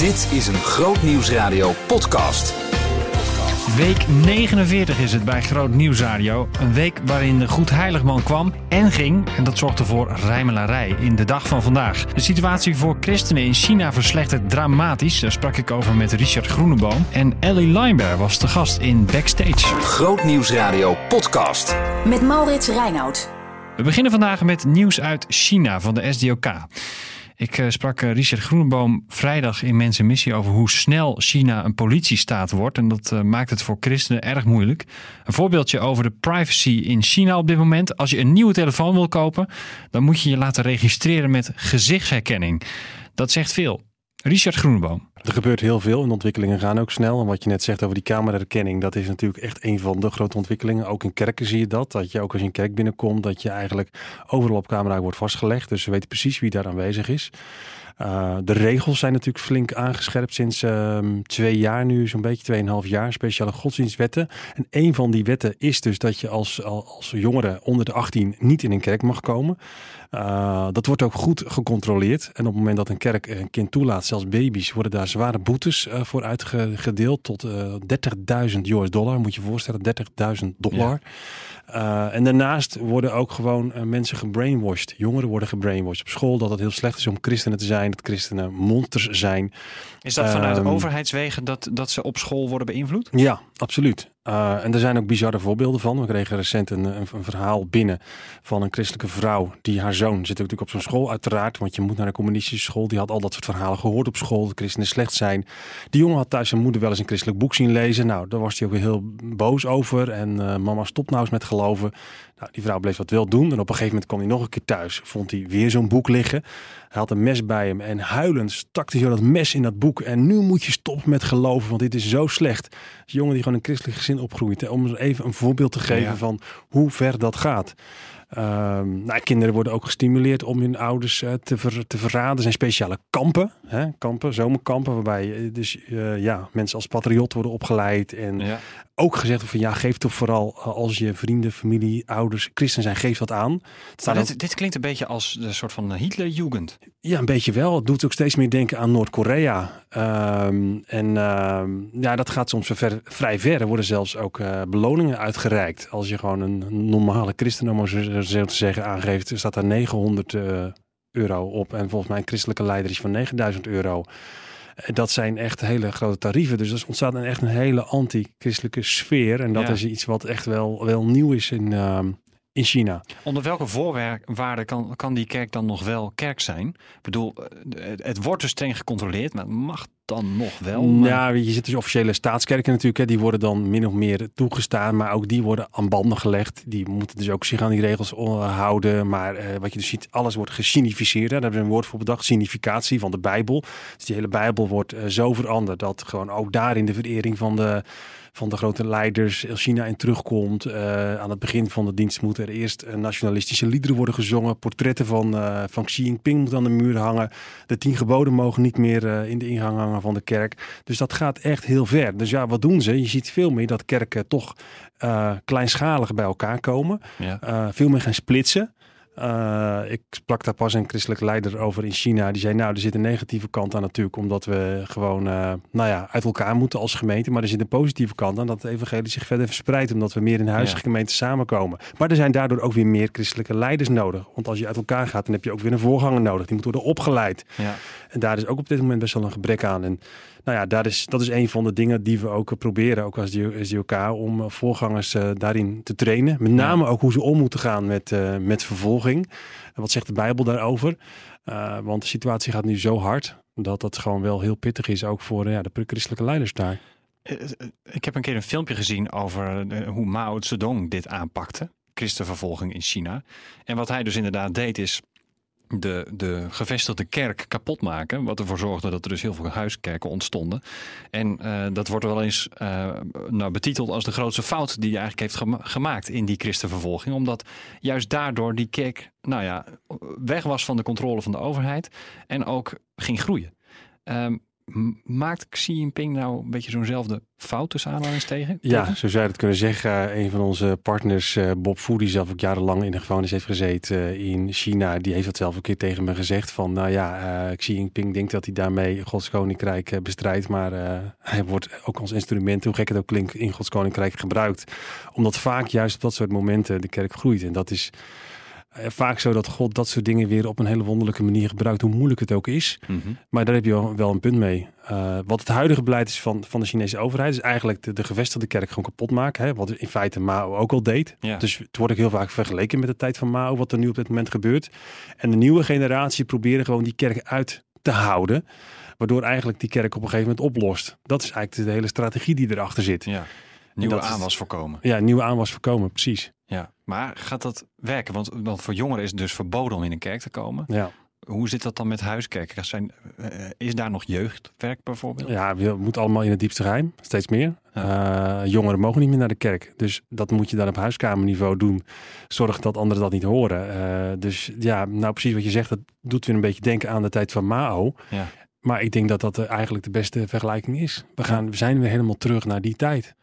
Dit is een Groot Nieuwsradio podcast. Week 49 is het bij Groot Nieuwsradio. Een week waarin de Goed Heiligman kwam en ging. En dat zorgde voor rijmelarij in de dag van vandaag. De situatie voor christenen in China verslechtert dramatisch. Daar sprak ik over met Richard Groeneboom. En Ellie Lijnberg was de gast in Backstage. Groot Nieuwsradio podcast. Met Maurits Reinoud. We beginnen vandaag met nieuws uit China van de SDOK. Ik eh, sprak eh, Richard Groeneboom vrijdag in Mensen Missie over hoe snel China een politiestaat wordt. En dat eh, maakt het voor christenen erg moeilijk. Een voorbeeldje over de privacy in China op dit moment. Als je een nieuwe telefoon wil kopen, dan moet je je laten registreren met gezichtsherkenning. Dat zegt veel. Richard Groeneboom. Er gebeurt heel veel en ontwikkelingen gaan ook snel. En wat je net zegt over die cameraherkenning, dat is natuurlijk echt een van de grote ontwikkelingen. Ook in kerken zie je dat. Dat je ook als je een kerk binnenkomt, dat je eigenlijk overal op camera wordt vastgelegd. Dus ze weten precies wie daar aanwezig is. Uh, de regels zijn natuurlijk flink aangescherpt sinds uh, twee jaar nu, zo'n beetje tweeënhalf jaar, speciale godsdienstwetten. En een van die wetten is dus dat je als, als jongere onder de 18 niet in een kerk mag komen. Uh, dat wordt ook goed gecontroleerd. En op het moment dat een kerk een kind toelaat, zelfs baby's, worden daar zware boetes voor uitgedeeld tot 30.000 US dollar. Moet je je voorstellen, 30.000 dollar. Ja. En daarnaast worden ook gewoon mensen gebrainwashed. Jongeren worden gebrainwashed op school. Dat het heel slecht is om christenen te zijn. Dat christenen monsters zijn. Is dat vanuit um, overheidswegen dat, dat ze op school worden beïnvloed? Ja, absoluut. Uh, en er zijn ook bizarre voorbeelden van. We kregen recent een, een, verhaal binnen van een christelijke vrouw. Die haar zoon zit natuurlijk op zo'n school uiteraard. Want je moet naar een communistische school. Die had al dat soort verhalen gehoord op school. Dat christenen slecht zijn. Die jongen had thuis zijn moeder wel eens een christelijk boek zien lezen. Nou, daar was hij ook weer heel boos over. En uh, mama stop nou eens met geloven. Nou, die vrouw bleef wat wel doen. En op een gegeven moment kwam hij nog een keer thuis. Vond hij weer zo'n boek liggen. Hij had een mes bij hem. En huilend stak hij dat mes in dat boek. En nu moet je stoppen met geloven. Want dit is zo slecht. Een jongen die gewoon een christelijk opgroeit. Hè, om even een voorbeeld te geven ja. van hoe ver dat gaat. Um, nou, kinderen worden ook gestimuleerd om hun ouders uh, te, ver, te verraden. Er zijn speciale kampen, hè? kampen, zomerkampen, waarbij dus, uh, ja, mensen als patriot worden opgeleid. En ja. Ook gezegd van ja, geef toch vooral uh, als je vrienden, familie, ouders, christen zijn, geef dat aan. Dit, dit, klinkt een beetje als een soort van Hitlerjugend. Ja, een beetje wel. Het doet ook steeds meer denken aan Noord-Korea. Um, en um, ja, dat gaat soms ver, vrij ver. Er worden zelfs ook uh, beloningen uitgereikt. Als je gewoon een normale christen, om zo te zeggen, aangeeft, staat daar 900 uh, euro op. En volgens mij een christelijke leider is van 9000 euro. Dat zijn echt hele grote tarieven. Dus er ontstaat een echt een hele anti-christelijke sfeer. En dat ja. is iets wat echt wel, wel nieuw is in, uh, in China. Onder welke voorwaarden kan, kan die kerk dan nog wel kerk zijn? Ik bedoel, het, het wordt dus streng gecontroleerd, maar het mag dan nog wel? Maar... Ja, je zit dus officiële staatskerken natuurlijk. Hè, die worden dan min of meer toegestaan. Maar ook die worden aan banden gelegd. Die moeten dus ook zich aan die regels houden. Maar uh, wat je dus ziet, alles wordt gesignificeerd. Daar hebben we een woord voor bedacht. Significatie van de Bijbel. Dus die hele Bijbel wordt uh, zo veranderd. Dat gewoon ook daarin de verering van de van de grote leiders China in terugkomt. Uh, aan het begin van de dienst moeten er eerst nationalistische liederen worden gezongen. Portretten van, uh, van Xi Jinping moeten aan de muur hangen. De tien geboden mogen niet meer in de ingang hangen van de kerk. Dus dat gaat echt heel ver. Dus ja, wat doen ze? Je ziet veel meer dat kerken toch kleinschalig bij elkaar komen. Ja. veel meer gaan splitsen. Uh, ik sprak daar pas een christelijk leider over in China. Die zei, nou, er zit een negatieve kant aan natuurlijk, omdat we gewoon, uh, nou ja, uit elkaar moeten als gemeente. Maar er zit een positieve kant aan, dat het evangelie zich verder verspreidt, omdat we meer in huizen ja. gemeenten samenkomen. Maar er zijn daardoor ook weer meer christelijke leiders nodig. Want als je uit elkaar gaat, dan heb je ook weer een voorganger nodig. Die moet worden opgeleid. Ja. En daar is ook op dit moment best wel een gebrek aan. En nou ja, dat is, dat is een van de dingen die we ook proberen, ook als SDOK, om voorgangers uh, daarin te trainen. Met name ja. ook hoe ze om moeten gaan met, uh, met vervolging. En wat zegt de Bijbel daarover? Uh, want de situatie gaat nu zo hard dat dat gewoon wel heel pittig is, ook voor ja, de christelijke leiders daar. Ik heb een keer een filmpje gezien over hoe Mao Zedong dit aanpakte. Christenvervolging in China. En wat hij dus inderdaad deed is de, de gevestigde kerk kapot maken. Wat ervoor zorgde dat er dus heel veel huiskerken ontstonden. En uh, dat wordt wel eens uh, nou, betiteld als de grootste fout die hij eigenlijk heeft gema gemaakt in die christenvervolging. Omdat juist daardoor die kerk nou ja, weg was van de controle van de overheid en ook ging groeien. Um, M- Maakt Xi Jinping nou een beetje zo'nzelfde fout tussen aanhalingstekens? Ja, zo zou je het kunnen zeggen. Een van onze partners, eh, Bob Fu, die zelf ook jarenlang in de gevangenis heeft gezeten eh, in China, die heeft dat zelf een keer tegen me gezegd van, nou ja, eh, Xi Jinping denkt dat hij daarmee Gods Koninkrijk bestrijdt, maar hij wordt ook als instrument, hoe gek het ook klinkt, in Gods Koninkrijk gebruikt. Omdat vaak juist op dat soort momenten de kerk groeit. En dat is vaak zo dat God dat soort dingen weer op een hele wonderlijke manier gebruikt, hoe moeilijk het ook is. Mhm. Maar daar heb je wel, wel een punt mee. Eh, wat het huidige beleid is van, van de Chinese overheid, is eigenlijk de, de gevestigde kerk gewoon kapot maken. Hè? Wat in feite Mao ook al deed. Ja. Dus het wordt ook heel vaak vergeleken met de tijd van Mao, wat er nu op dit moment gebeurt. En de nieuwe generatie proberen gewoon die kerk uit te houden. Waardoor eigenlijk die kerk op een gegeven moment oplost. Dat is eigenlijk de hele strategie die erachter zit. Ja. Nieuwe dat aanwas voorkomen. Ja, nieuwe aanwas voorkomen, precies. Ja. Maar gaat dat werken? Want, want voor jongeren is het dus verboden om in een kerk te komen. Ja. Hoe zit dat dan met huiskerken? Zijn, eh, is daar nog jeugdwerk bijvoorbeeld? Ja, we moeten allemaal in het diepste geheim, steeds meer. Eh, jongeren mogen niet meer naar de kerk. Dus dat moet je dan op huiskamerniveau doen. Zorg dat anderen dat niet horen. Eh, dus ja, nou precies wat je zegt, dat doet weer een beetje denken aan de tijd van Mao. Ja. Maar ik denk dat dat eigenlijk de beste vergelijking is. We, gaan, we zijn weer helemaal terug naar die tijd.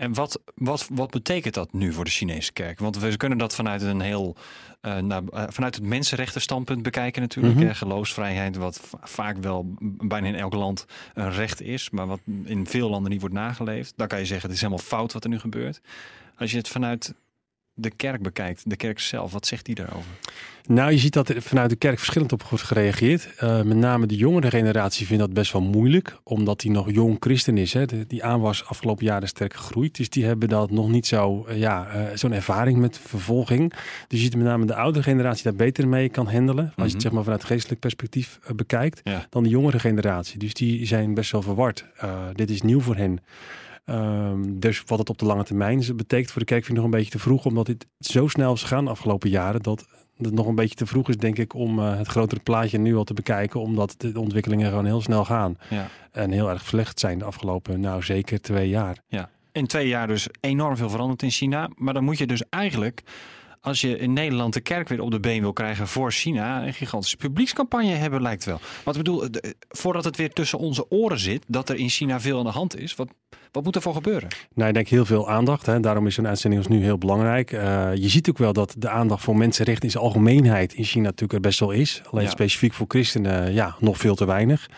En wat, wat, wat betekent dat nu voor de Chinese kerk? Want we kunnen dat vanuit een heel eh, nou, eh, vanuit het mensenrechtenstandpunt bekijken natuurlijk. Hè. Geloofsvrijheid, wat va- vaak wel bijna in elk land een recht is, maar wat in veel landen niet wordt nageleefd. Dan kan je zeggen, het is helemaal fout wat er nu gebeurt. Als je het vanuit de kerk bekijkt, de kerk zelf, wat zegt die daarover? Nou, je ziet dat er vanuit de kerk verschillend op wordt gereageerd. Eh, met name de jongere generatie vindt dat best wel moeilijk, omdat die nog jong christen is. Hè. De- die aanwas afgelopen jaren sterk gegroeid. Dus die hebben dat nog niet zo, eh, ja, eh, zo'n ervaring met vervolging. Dus je ziet met name de oudere generatie daar beter mee kan handelen. Als je Mhm. het zeg maar vanuit geestelijk perspectief bekijkt, Ja. dan de jongere generatie. Dus die zijn best wel verward. Dit is nieuw voor hen. Ehm, dus wat het op de lange termijn betekent voor de kerk vind ik nog een beetje te vroeg, omdat dit zo snel is gegaan de afgelopen jaren, dat het nog een beetje te vroeg is, denk ik, om eh, het grotere plaatje nu al te bekijken, omdat de ontwikkelingen gewoon heel snel gaan Ja. en heel erg verlegd zijn de afgelopen, nou zeker twee jaar. In twee jaar dus enorm veel veranderd in China. Maar dan moet je dus eigenlijk, als je in Nederland de kerk weer op de been wil krijgen voor China, een gigantische publiekscampagne hebben, lijkt wel. Wat ik bedoel, de- voordat het weer tussen onze oren zit, dat er in China veel aan de hand is, wat, wat moet er voor gebeuren? Nou, ik denk heel veel aandacht. Hè. Daarom is zo'n uitzending als nu heel belangrijk. Eh, je ziet ook wel dat de aandacht voor mensenrechten in zijn algemeenheid in China natuurlijk er best wel is. Alleen Ja. specifiek voor christenen, ja, nog veel te weinig.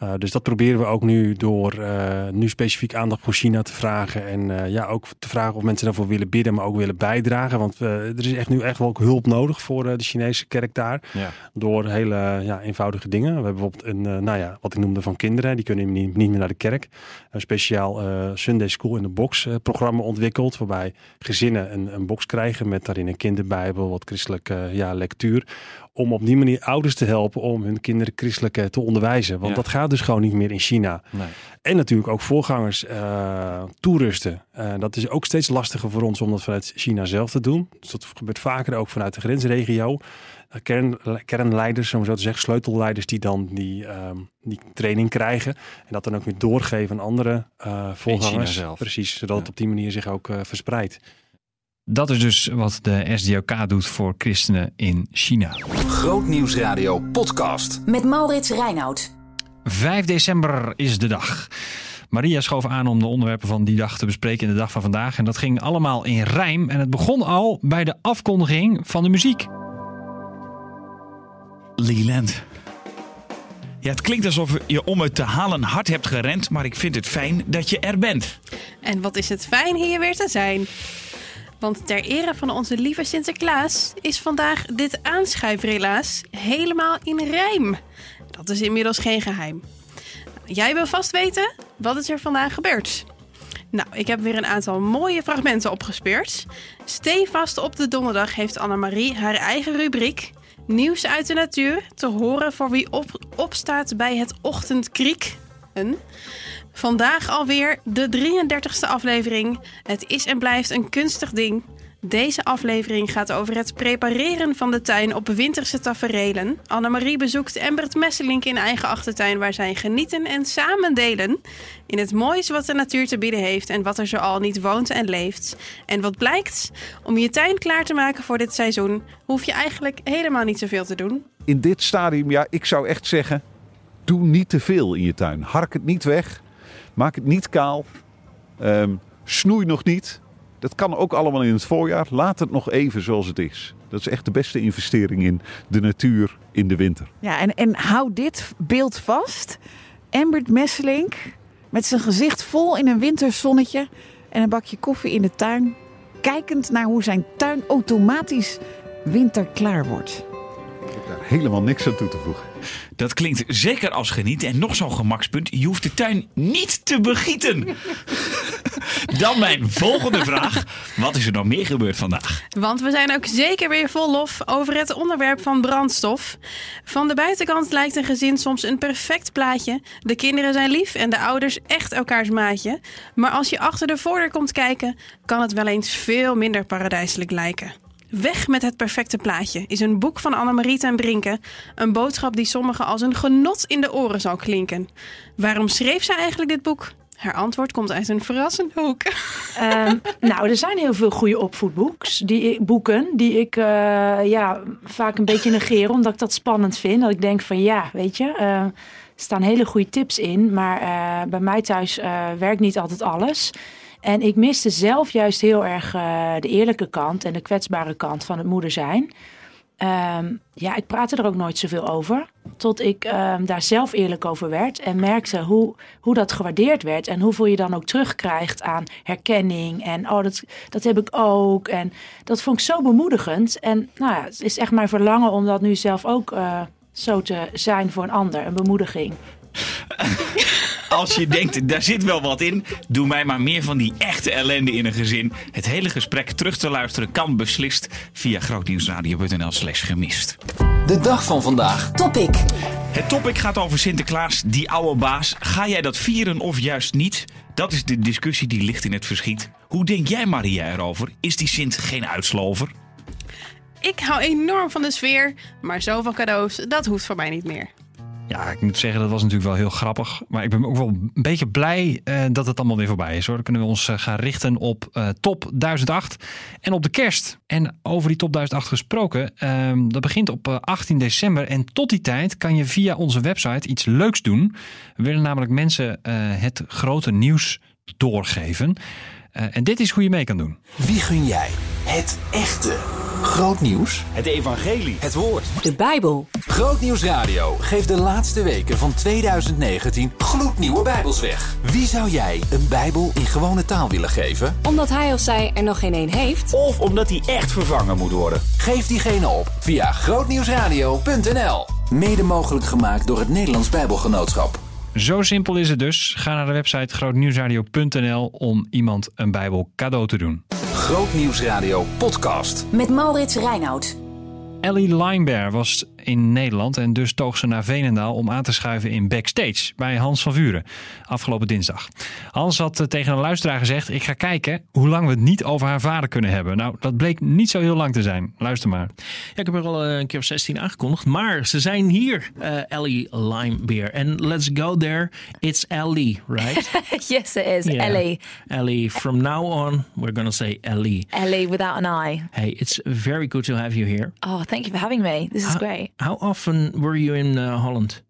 Eh, dus dat proberen we ook nu door eh, nu specifiek aandacht voor China te vragen. En eh, ja, ook te vragen of mensen daarvoor willen bidden, maar ook willen bijdragen. Want er is echt nu echt wel ook hulp nodig voor de Chinese kerk daar. Ja. Door hele ja, eenvoudige dingen. We hebben bijvoorbeeld een, nou ja, wat ik noemde van kinderen. Die kunnen niet, niet meer naar de kerk. Een speciaal Sunday School in de Box programma ontwikkeld. Waarbij gezinnen een, een box krijgen met daarin een kinderbijbel, wat christelijke ja, lectuur. Om op die manier ouders te helpen om hun kinderen christelijk eh, te onderwijzen. Want Ja. dat gaat dus gewoon niet meer in China. Nee. En natuurlijk ook voorgangers eh, toerusten. Eh, dat is ook steeds lastiger voor ons om dat vanuit China zelf te doen. Dus dat gebeurt vaker ook vanuit de grensregio. Kern, kernleiders, om zo te zeggen, sleutelleiders die dan die, ehm, die training krijgen. En dat dan ook weer doorgeven aan andere voorgangers. Precies, zodat het op die manier zich ook verspreidt. Dat is dus wat de SDOK doet voor christenen in China. Grootnieuwsradio podcast. Met Maurits Reinoud. 5 december is de dag. Maria schoof aan om de onderwerpen van die dag te bespreken in de dag van vandaag. En dat ging allemaal in rijm. En het begon al bij de afkondiging van de muziek. Leland. Ja, het klinkt alsof je om het te halen hard hebt gerend, maar ik vind het fijn dat je er bent. En wat is het fijn hier weer te zijn. Want ter ere van onze lieve Sinterklaas is vandaag dit aanschuifrelaas helemaal in rijm. Dat is inmiddels geen geheim. Jij wil vast weten wat is er vandaag gebeurd. Nou, ik heb weer een aantal mooie fragmenten opgespeurd. Stevast op de donderdag heeft Annemarie haar eigen rubriek. Nieuws uit de natuur, te horen voor wie op, opstaat bij het ochtendkriek. Een. Vandaag alweer de 33ste aflevering. Het is en blijft een kunstig ding. Deze aflevering gaat over het prepareren van de tuin op winterse taferelen. Annemarie bezoekt Embert Messelink in eigen achtertuin... waar zij genieten en samen delen. In het moois wat de natuur te bieden heeft... en wat er zoal niet woont en leeft. En wat blijkt? Om je tuin klaar te maken voor dit seizoen... hoef je eigenlijk helemaal niet zoveel te doen. in dit stadium, ja, ik zou echt zeggen, doe niet te veel in je tuin. Hark het niet weg. Maak het niet kaal. Ehm, snoei nog niet. Dat kan ook allemaal in het voorjaar. Laat het nog even zoals het is. Dat is echt de beste investering in de natuur in de winter. Ja, en, en hou dit beeld vast. Embert Messelink met zijn gezicht vol in een winterzonnetje en een bakje koffie in de tuin. Kijkend naar hoe zijn tuin automatisch winterklaar wordt. Ik heb daar helemaal niks aan toe te voegen. Dat klinkt zeker als genieten. En nog zo'n gemakspunt. Je hoeft de tuin niet te begieten. Dan mijn volgende vraag. Wat is er nog meer gebeurd vandaag? Want we zijn ook zeker weer vol lof over het onderwerp van brandstof. Van de buitenkant lijkt een gezin soms een perfect plaatje. De kinderen zijn lief en de ouders echt elkaars maatje. Maar als je achter de voordeur komt kijken, kan het wel eens veel minder paradijselijk lijken. Weg met het perfecte plaatje is een boek van Annemarie ten Brinke. Een boodschap die sommigen als een genot in de oren zal klinken. Waarom schreef zij eigenlijk dit boek? Haar antwoord komt uit een verrassend hoek. Ehm, nou, er zijn heel veel goede opvoedboeks, die, boeken die ik eh, ja, vaak een beetje negeer, omdat ik dat spannend vind. Dat ik denk van ja, weet je, eh, er staan hele goede tips in, maar eh, bij mij thuis werkt niet altijd alles. En ik miste zelf juist heel erg eh, de eerlijke kant en de kwetsbare kant van het moeder zijn. Ehm, ja, ik praatte er ook nooit zoveel over. Tot ik ehm, daar zelf eerlijk over werd. En merkte hoe, hoe dat gewaardeerd werd. En hoeveel je dan ook terugkrijgt aan herkenning. En oh, dat, dat heb ik ook. En dat vond ik zo bemoedigend. En nou ja, het is echt mijn verlangen om dat nu zelf ook eh, zo te zijn voor een ander. Een bemoediging. Als je denkt, daar zit wel wat in, doe mij maar meer van die echte ellende in een gezin. Het hele gesprek terug te luisteren kan beslist via grootnieuwsradio.nl slash gemist. De dag van vandaag. Topic. Het topic gaat over Sinterklaas, die oude baas. Ga jij dat vieren of juist niet? Dat is de discussie die ligt in het verschiet. Hoe denk jij, Maria, erover? Is die Sint geen uitslover? Ik hou enorm van de sfeer, maar zoveel cadeaus, dat hoeft voor mij niet meer. Ja, ik moet zeggen, dat was natuurlijk wel heel grappig. Maar ik ben ook wel een beetje blij eh, dat het allemaal weer voorbij is. Hoor. Dan kunnen we ons eh, gaan richten op eh, top 1008 en op de kerst. En over die top 1008 gesproken, ehm, dat begint op eh, 18 december. En tot die tijd kan je via onze website iets leuks doen. We willen namelijk mensen het grote nieuws doorgeven. En dit is hoe je mee kan doen. Wie gun jij het echte groot nieuws? Het evangelie. Het woord. De Bijbel. Grootnieuws Radio geeft de laatste weken van 2019 gloednieuwe Bijbels weg. Wie zou jij een Bijbel in gewone taal willen geven? Omdat hij of zij er nog geen één heeft. Of omdat die echt vervangen moet worden. Geef diegene op via grootnieuwsradio.nl. Mede mogelijk gemaakt door het Nederlands Bijbelgenootschap. Zo simpel is het dus. Ga naar de website grootnieuwsradio.nl om iemand een Bijbel cadeau te doen. Grootnieuws Radio podcast. Met Maurits Reinoud. Ellie Linebear was in Nederland en dus toog ze naar Veenendaal om aan te schuiven in backstage bij Hans van Vuren afgelopen dinsdag. Hans had eh, tegen een luisteraar gezegd: Ik ga kijken hoe lang we het niet over haar vader kunnen hebben. Nou, dat bleek niet zo heel lang te zijn. Luister maar. Ja, ik heb er al eh, een keer of 16 aangekondigd. Maar ze zijn hier, eh, Ellie Limebeer. En let's go there. It's Ellie, right? yes, it is. Yeah. Ellie. Ellie. From now on, we're going to say Ellie. Ellie without an I. Hey, it's very good to have you here. Oh, thank you for having me. This is How- great. How often were you in uh, Holland?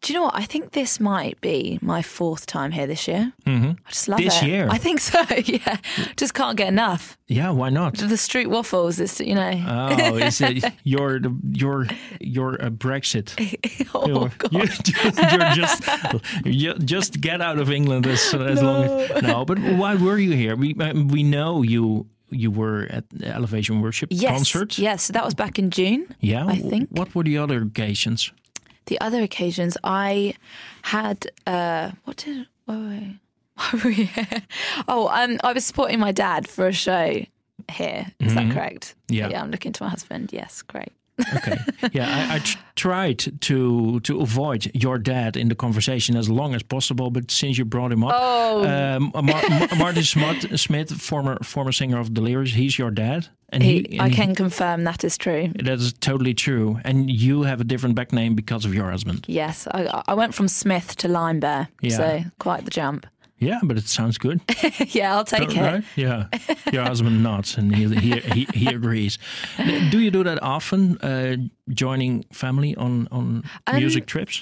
Do you know what? I think this might be my fourth time here this year. Mhm. I just love This it. year? I think so. Yeah, just can't get enough. Yeah, why not? The street waffles is, you know. Oh, is it your your your uh, Brexit? oh you're, God. you're, you're just you just get out of England as as long as no. But why were you here? We uh, we know you you were at the Elevation Worship Yes. concert. Yes. That was back in June. Yeah, I think. What were the other occasions? The other occasions I had uh what did why were we, why were we here? Oh, um I was supporting my dad for a show here. Is Mhm. that correct? Yeah. Yeah, I'm looking to my husband. Yes, great. Okay. yeah, I, I tr- tried to to avoid your dad in the conversation as long as possible, but since you brought him up, Oh. um, Mar- Mar- Martin Smith, Smith, former former singer of Delirious, he's your dad, and He, he, I and can confirm that is true. That is totally true, and you have a different back name because of your husband. Yes, I, I went from Smith to Lime Bear, Yeah. so quite the jump. Yeah, but it sounds good. yeah, I'll take it. Yeah, your husband nods and he he he, he agrees. Do you do that often? Uh, joining family on on Um, music trips?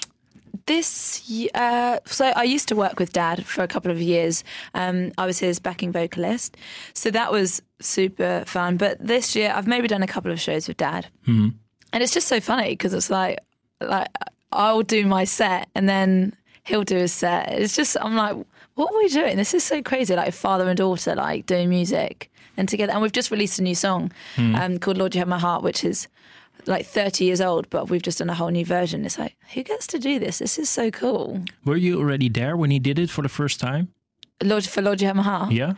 this, uh, so I used to work with Dad for a couple of years. Um, I was his backing vocalist, so that was super fun. But this year, I've maybe done a couple of shows with Dad, Hmm. and it's just so funny because it's like, like I'll do my set and then he'll do his set. It's just I'm like, what are we doing? This is so crazy. Like father and daughter, like doing music and together. And we've just released a new song Hmm. um, called "Lord You Have My Heart," which is like 30 years old, but we've just done a whole new version. It's like, who gets to do this? This is so cool. Were you already there when he did it for the first time? Lord for Lord You Have My Heart. Yeah.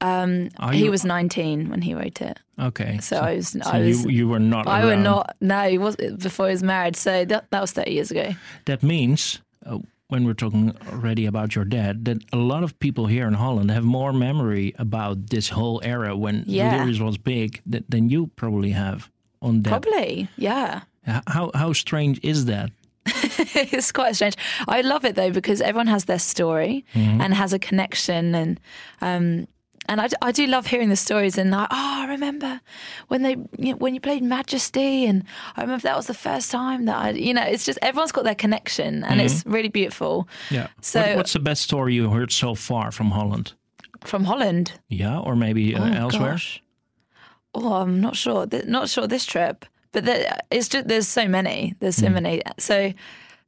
Um, he you- was 19 when he wrote it. Okay. So I was- so I was- you, you were not. I were not. No, he was before he was married. So that that was 30 years ago. That means, uh, when we're talking already about your dad, that a lot of people here in Holland have more memory about this whole era when Yeah. Delirious was big th- than you probably have on that. Probably, yeah. How how strange is that? it's quite strange. I love it though because everyone has their story Mhm. and has a connection, and um, and I, I do love hearing the stories. And like, oh, I remember when they you know, when you played Majesty, and I remember that was the first time that I, you know, it's just everyone's got their connection, and it's Mhm. really beautiful. Yeah. So- What- what's the best story you heard so far from Holland? From Holland, Yeah, or maybe uh, Oh, elsewhere. gosh. Oh, I'm not sure. Th- Not sure this trip, but there, it's just there's so many. There's so Mm. many. So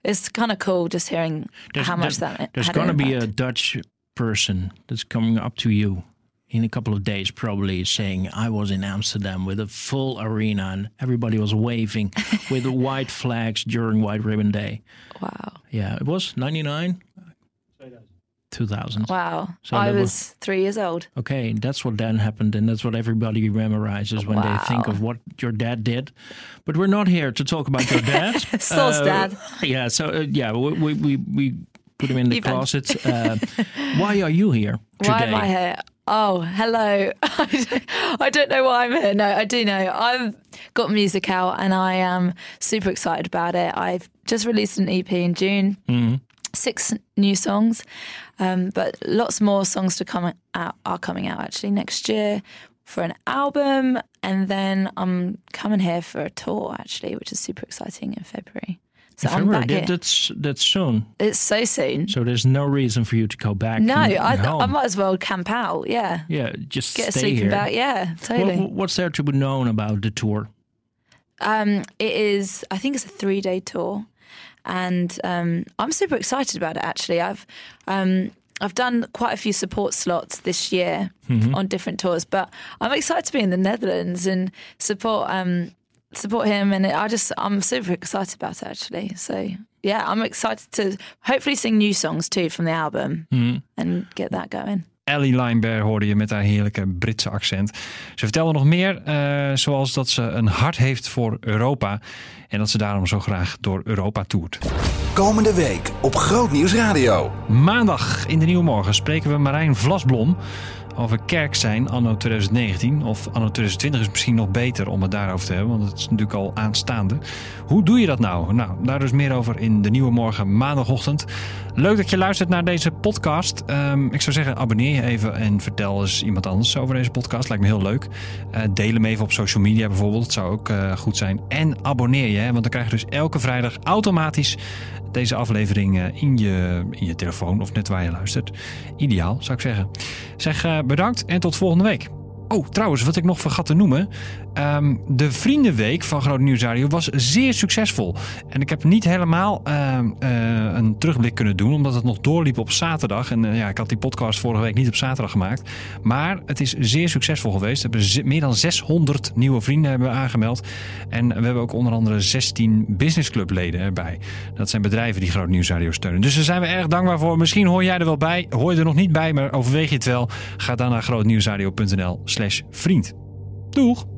it's kind of cool just hearing how much that There's going to be a Dutch person that's coming up to you in a couple of days, probably saying, I was in Amsterdam with a full arena and everybody was waving with white flags during White Ribbon Day. Wow. Yeah, it was 99? 2000. Wow. So I was, was- three years old. Okay, that's what then happened, and that's what everybody memorizes when they think of what your dad did. But we're not here to talk about your dad. Saul's dad. Yeah, so uh, yeah, we, we we we put him in the Even. closet. Uh, why are you here today? Why am I here? Oh, hello. I don't, know why I'm here. No, I do know. I've got music out and I am super excited about it. I've just released an EP in June, Mhm. six new songs, um, but lots more songs to come out are coming out actually next year for an album. And then I'm coming here for a tour actually, which is super exciting in February. So In I'm back that- here. That's that's soon. It's so soon. So there's no reason for you to go back. No, and- I, I might as well camp out. Yeah. Yeah, just Get a stay sleeping here. bag. Yeah, What- totally. what's there to be known about the tour? Um, it is. I think it's a three day tour, and um, I'm super excited about it. Actually, I've um, I've done quite a few support slots this year Mhm. on different tours, but I'm excited to be in the Netherlands and support um, support him. And I just I'm super excited about it actually. So yeah, I'm excited to hopefully sing new songs too from the album Mhm. and get that going. Ellie Lineberg hoorde je met haar heerlijke Britse accent. Ze vertelde nog meer, eh, zoals dat ze een hart heeft voor Europa. En dat ze daarom zo graag door Europa toert. Komende week op Grootnieuws Radio. Maandag in de Nieuwe Morgen spreken we Marijn Vlasblom over kerk zijn anno 2019. Of anno 2020 is misschien nog beter om het daarover te hebben, want het is natuurlijk al aanstaande. Hoe doe je dat nou? Nou, daar dus meer over in de Nieuwe Morgen maandagochtend. Leuk dat je luistert naar deze podcast. Ehm, ik zou zeggen, abonneer je even en vertel eens iemand anders over deze podcast. Lijkt me heel leuk. Eh, deel hem even op social media bijvoorbeeld. Zou ook eh, goed zijn. En abonneer je, hè, want dan krijg je dus elke vrijdag automatisch deze aflevering eh, in, je, in je telefoon of net waar je luistert. Ideaal, zou ik zeggen. Zeg eh, bedankt en tot volgende week. Oh, trouwens, wat ik nog vergat te noemen. Ehm, de Vriendenweek van Groot Nieuws Radio was zeer succesvol. En ik heb niet helemaal ehm, eh, een terugblik kunnen doen, omdat het nog doorliep op zaterdag. En eh, ja, ik had die podcast vorige week niet op zaterdag gemaakt. Maar het is zeer succesvol geweest. We hebben meer dan 600 nieuwe vrienden hebben aangemeld. En we hebben ook onder andere 16 Business Club leden erbij. Dat zijn bedrijven die Groot Nieuws Radio steunen. Dus daar zijn we erg dankbaar voor. Misschien hoor jij er wel bij. Hoor je er nog niet bij, maar overweeg je het wel. Ga dan naar grootnieuwsradio.nl slash vriend. Doeg!